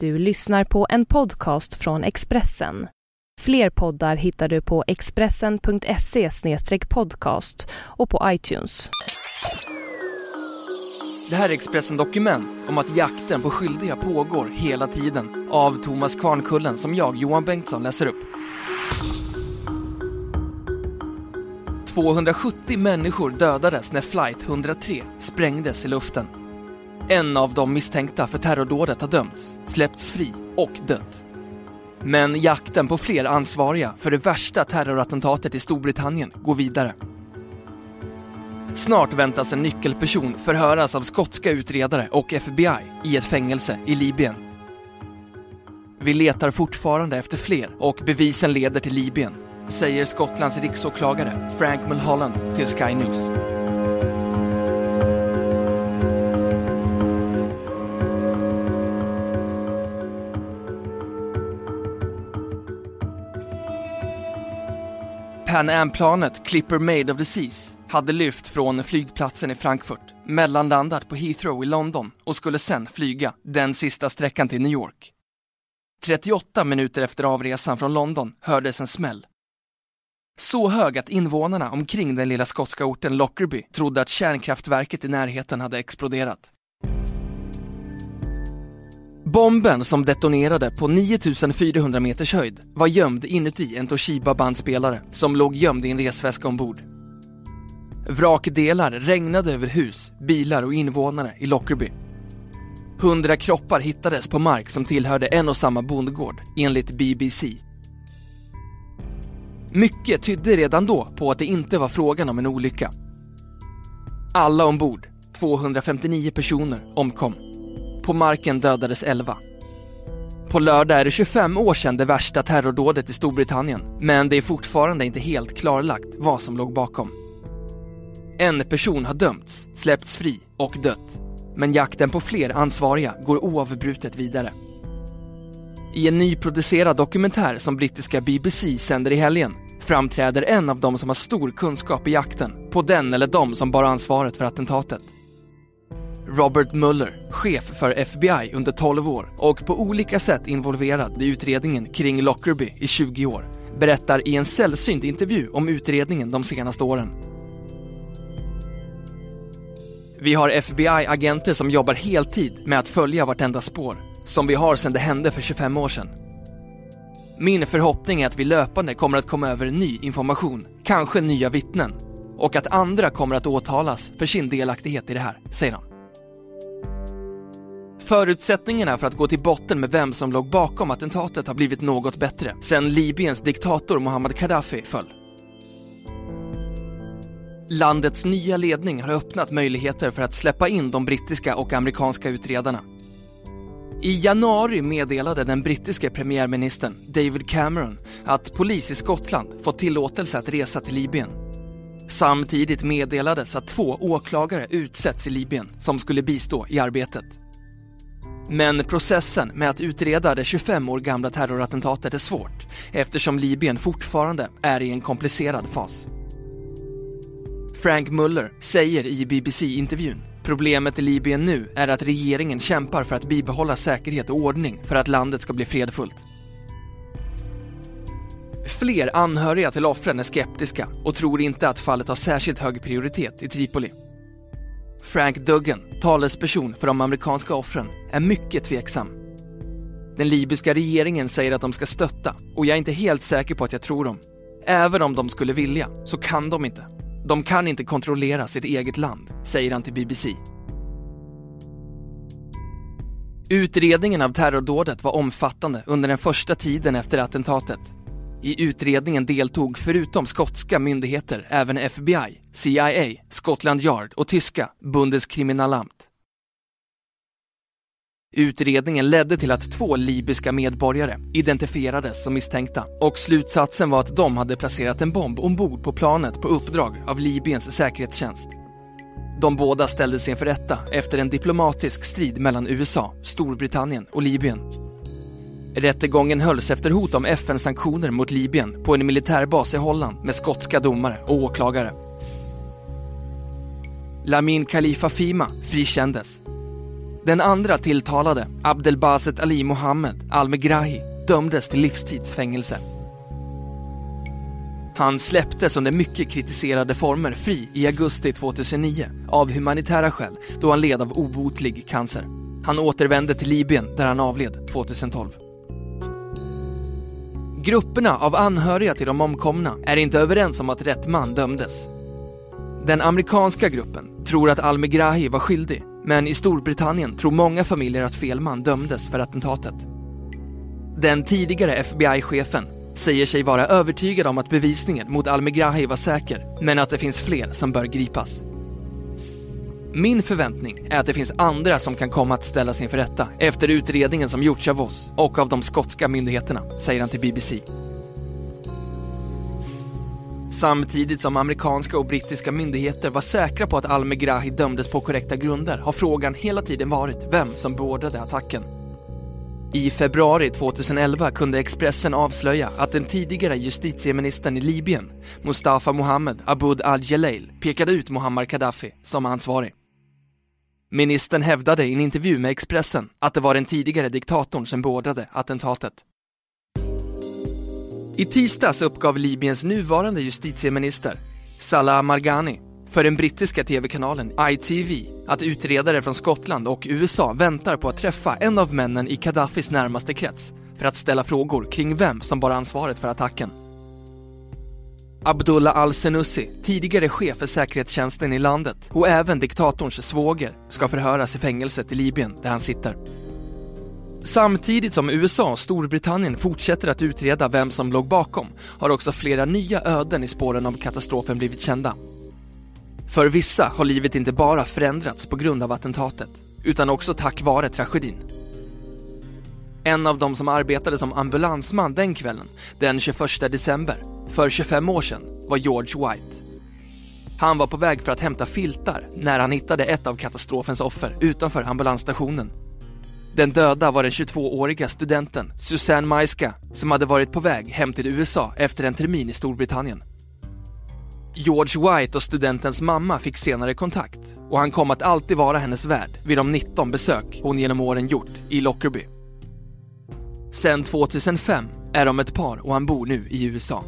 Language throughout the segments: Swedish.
Du lyssnar på en podcast från Expressen. Fler poddar hittar du på expressen.se podcast och på iTunes. Det här är Expressen Dokument om att jakten på skyldiga pågår hela tiden av Thomas Kvarnkullen som jag, Johan Bengtsson, läser upp. 270 människor dödades när flight 103 sprängdes i luften. En av de misstänkta för terrordådet har dömts, släppts fri och dött. Men jakten på fler ansvariga för det värsta terrorattentatet i Storbritannien går vidare. Snart väntas en nyckelperson förhöras av skotska utredare och FBI i ett fängelse i Libyen. Vi letar fortfarande efter fler och bevisen leder till Libyen, säger Skottlands riksåklagare Frank Mulholland till Sky News. Pan Am-planet Clipper Made of the Seas hade lyft från flygplatsen i Frankfurt, mellanlandat på Heathrow i London och skulle sen flyga den sista sträckan till New York. 38 minuter efter avresan från London hördes en smäll. Så hög att invånarna omkring den lilla skotska orten Lockerbie trodde att kärnkraftverket i närheten hade exploderat. Bomben som detonerade på 9400 meters höjd var gömd inuti en Toshiba-bandspelare som låg gömd i en resväska ombord. Vrakdelar regnade över hus, bilar och invånare i Lockerbie. Hundra kroppar hittades på mark som tillhörde en och samma bondgård, enligt BBC. Mycket tydde redan då på att det inte var frågan om en olycka. Alla ombord, 259 personer, omkom. På marken dödades 11. På lördag är det 25 år sedan det värsta terrordådet i Storbritannien, men det är fortfarande inte helt klarlagt vad som låg bakom. En person har dömts, släppts fri och dött. Men jakten på fler ansvariga går oavbrutet vidare. I en nyproducerad dokumentär som brittiska BBC sänder i helgen framträder en av dem som har stor kunskap i jakten på den eller de som bar ansvaret för attentatet. Robert Mueller, chef för FBI under 12 år och på olika sätt involverad i utredningen kring Lockerbie i 20 år, berättar i en sällsynt intervju om utredningen de senaste åren. Vi har FBI-agenter som jobbar heltid med att följa vartenda spår, som vi har sedan det hände för 25 år sedan. Min förhoppning är att vi löpande kommer att komma över ny information, kanske nya vittnen, och att andra kommer att åtalas för sin delaktighet i det här, säger han. Förutsättningarna för att gå till botten med vem som låg bakom attentatet har blivit något bättre sedan Libyens diktator Muammar Gaddafi föll. Landets nya ledning har öppnat möjligheter för att släppa in de brittiska och amerikanska utredarna. I januari meddelade den brittiske premiärministern David Cameron att polis i Skottland fått tillåtelse att resa till Libyen. Samtidigt meddelades att två åklagare utsätts i Libyen som skulle bistå i arbetet. Men processen med att utreda det 25 år gamla terrorattentatet är svårt eftersom Libyen fortfarande är i en komplicerad fas. Frank Muller säger i BBC-intervjun Problemet i Libyen nu är att regeringen kämpar för att bibehålla säkerhet och ordning för att landet ska bli fredfullt. Fler anhöriga till offren är skeptiska och tror inte att fallet har särskilt hög prioritet i Tripoli. Frank Duggan, talesperson för de amerikanska offren, är mycket tveksam. Den libyska regeringen säger att de ska stötta och jag är inte helt säker på att jag tror dem. Även om de skulle vilja så kan de inte. De kan inte kontrollera sitt eget land, säger han till BBC. Utredningen av terrordådet var omfattande under den första tiden efter attentatet. I utredningen deltog förutom skotska myndigheter även FBI, CIA, Scotland Yard och tyska Bundeskriminalamt. Utredningen ledde till att två libyska medborgare identifierades som misstänkta och slutsatsen var att de hade placerat en bomb ombord på planet på uppdrag av Libyens säkerhetstjänst. De båda ställdes inför rätta efter en diplomatisk strid mellan USA, Storbritannien och Libyen. Rättegången hölls efter hot om FN-sanktioner mot Libyen på en militärbas i Holland med skotska domare och åklagare. Lamin Khalifa Fima frikändes Den andra tilltalade, Abdelbaset Ali Mohammed Al-Megrahi, dömdes till livstidsfängelse. Han släpptes under mycket kritiserade former fri i augusti 2009 av humanitära skäl då han led av obotlig cancer. Han återvände till Libyen där han avled 2012. Grupperna av anhöriga till de omkomna är inte överens om att rätt man dömdes. Den amerikanska gruppen tror att Al-Megrahi var skyldig, men i Storbritannien tror många familjer att fel man dömdes för attentatet. Den tidigare FBI-chefen säger sig vara övertygad om att bevisningen mot Al-Megrahi var säker, men att det finns fler som bör gripas. Min förväntning är att det finns andra som kan komma att ställas inför rätta efter utredningen som gjorts av oss och av de skotska myndigheterna, säger han till BBC. Samtidigt som amerikanska och brittiska myndigheter var säkra på att Al-Megrahi dömdes på korrekta grunder har frågan hela tiden varit vem som beordrade attacken. I februari 2011 kunde Expressen avslöja att den tidigare justitieministern i Libyen, Mustafa Mohammed Aboud al-Jalail, pekade ut Muammar Gaddafi som ansvarig. Ministern hävdade i en intervju med Expressen att det var den tidigare diktatorn som beordrade attentatet. I tisdags uppgav Libyens nuvarande justitieminister, Salah Margani, för den brittiska tv-kanalen ITV att utredare från Skottland och USA väntar på att träffa en av männen i Gaddafis närmaste krets för att ställa frågor kring vem som bar ansvaret för attacken. Abdullah al-Senussi, tidigare chef för säkerhetstjänsten i landet och även diktatorns svåger, ska förhöras i fängelset i Libyen där han sitter. Samtidigt som USA och Storbritannien fortsätter att utreda vem som låg bakom har också flera nya öden i spåren av katastrofen blivit kända. För vissa har livet inte bara förändrats på grund av attentatet, utan också tack vare tragedin. En av dem som arbetade som ambulansman den kvällen, den 21 december, för 25 år sedan, var George White. Han var på väg för att hämta filtar när han hittade ett av katastrofens offer utanför ambulansstationen. Den döda var den 22-åriga studenten Susanne Maiska som hade varit på väg hem till USA efter en termin i Storbritannien. George White och studentens mamma fick senare kontakt och han kom att alltid vara hennes värd vid de 19 besök hon genom åren gjort i Lockerbie. Sen 2005 är de ett par och han bor nu i USA.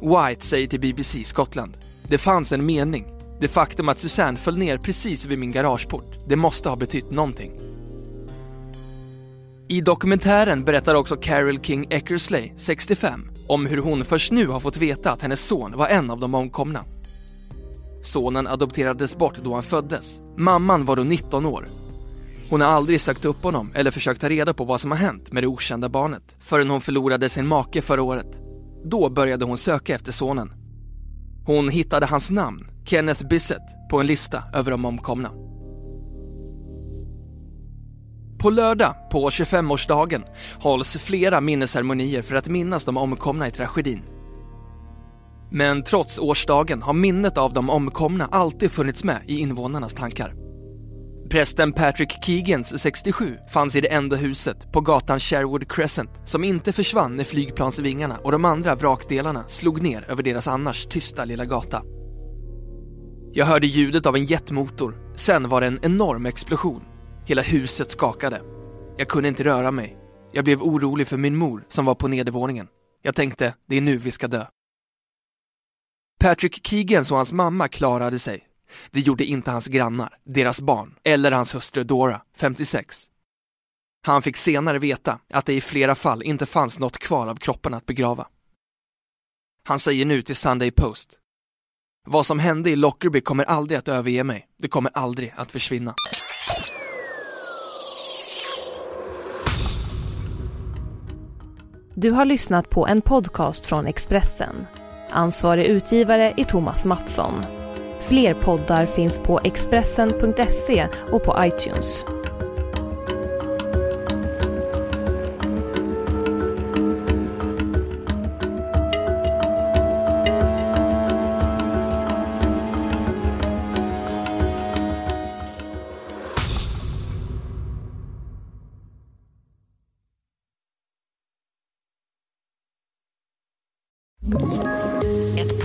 White säger till BBC Skottland. Det fanns en mening. Det faktum att Susanne föll ner precis vid min garageport, det måste ha betytt någonting. I dokumentären berättar också Carol King Eckersley, 65, om hur hon först nu har fått veta att hennes son var en av de omkomna. Sonen adopterades bort då han föddes. Mamman var då 19 år. Hon har aldrig sökt upp honom eller försökt ta reda på vad som har hänt med det okända barnet förrän hon förlorade sin make förra året. Då började hon söka efter sonen. Hon hittade hans namn, Kenneth Bissett, på en lista över de omkomna. På lördag, på 25-årsdagen, hålls flera minnesceremonier för att minnas de omkomna i tragedin. Men trots årsdagen har minnet av de omkomna alltid funnits med i invånarnas tankar. Prästen Patrick Keegans, 67, fanns i det enda huset på gatan Sherwood Crescent som inte försvann när flygplansvingarna och de andra vrakdelarna slog ner över deras annars tysta lilla gata. Jag hörde ljudet av en jetmotor, sen var det en enorm explosion. Hela huset skakade. Jag kunde inte röra mig. Jag blev orolig för min mor som var på nedervåningen. Jag tänkte, det är nu vi ska dö. Patrick Keegans och hans mamma klarade sig det gjorde inte hans grannar, deras barn eller hans hustru Dora, 56. Han fick senare veta att det i flera fall inte fanns något kvar av kroppen att begrava. Han säger nu till Sunday Post. Vad som hände i Lockerbie kommer aldrig att överge mig. Det kommer aldrig att försvinna. Du har lyssnat på en podcast från Expressen. Ansvarig utgivare är Thomas Mattsson. Fler poddar finns på Expressen.se och på iTunes.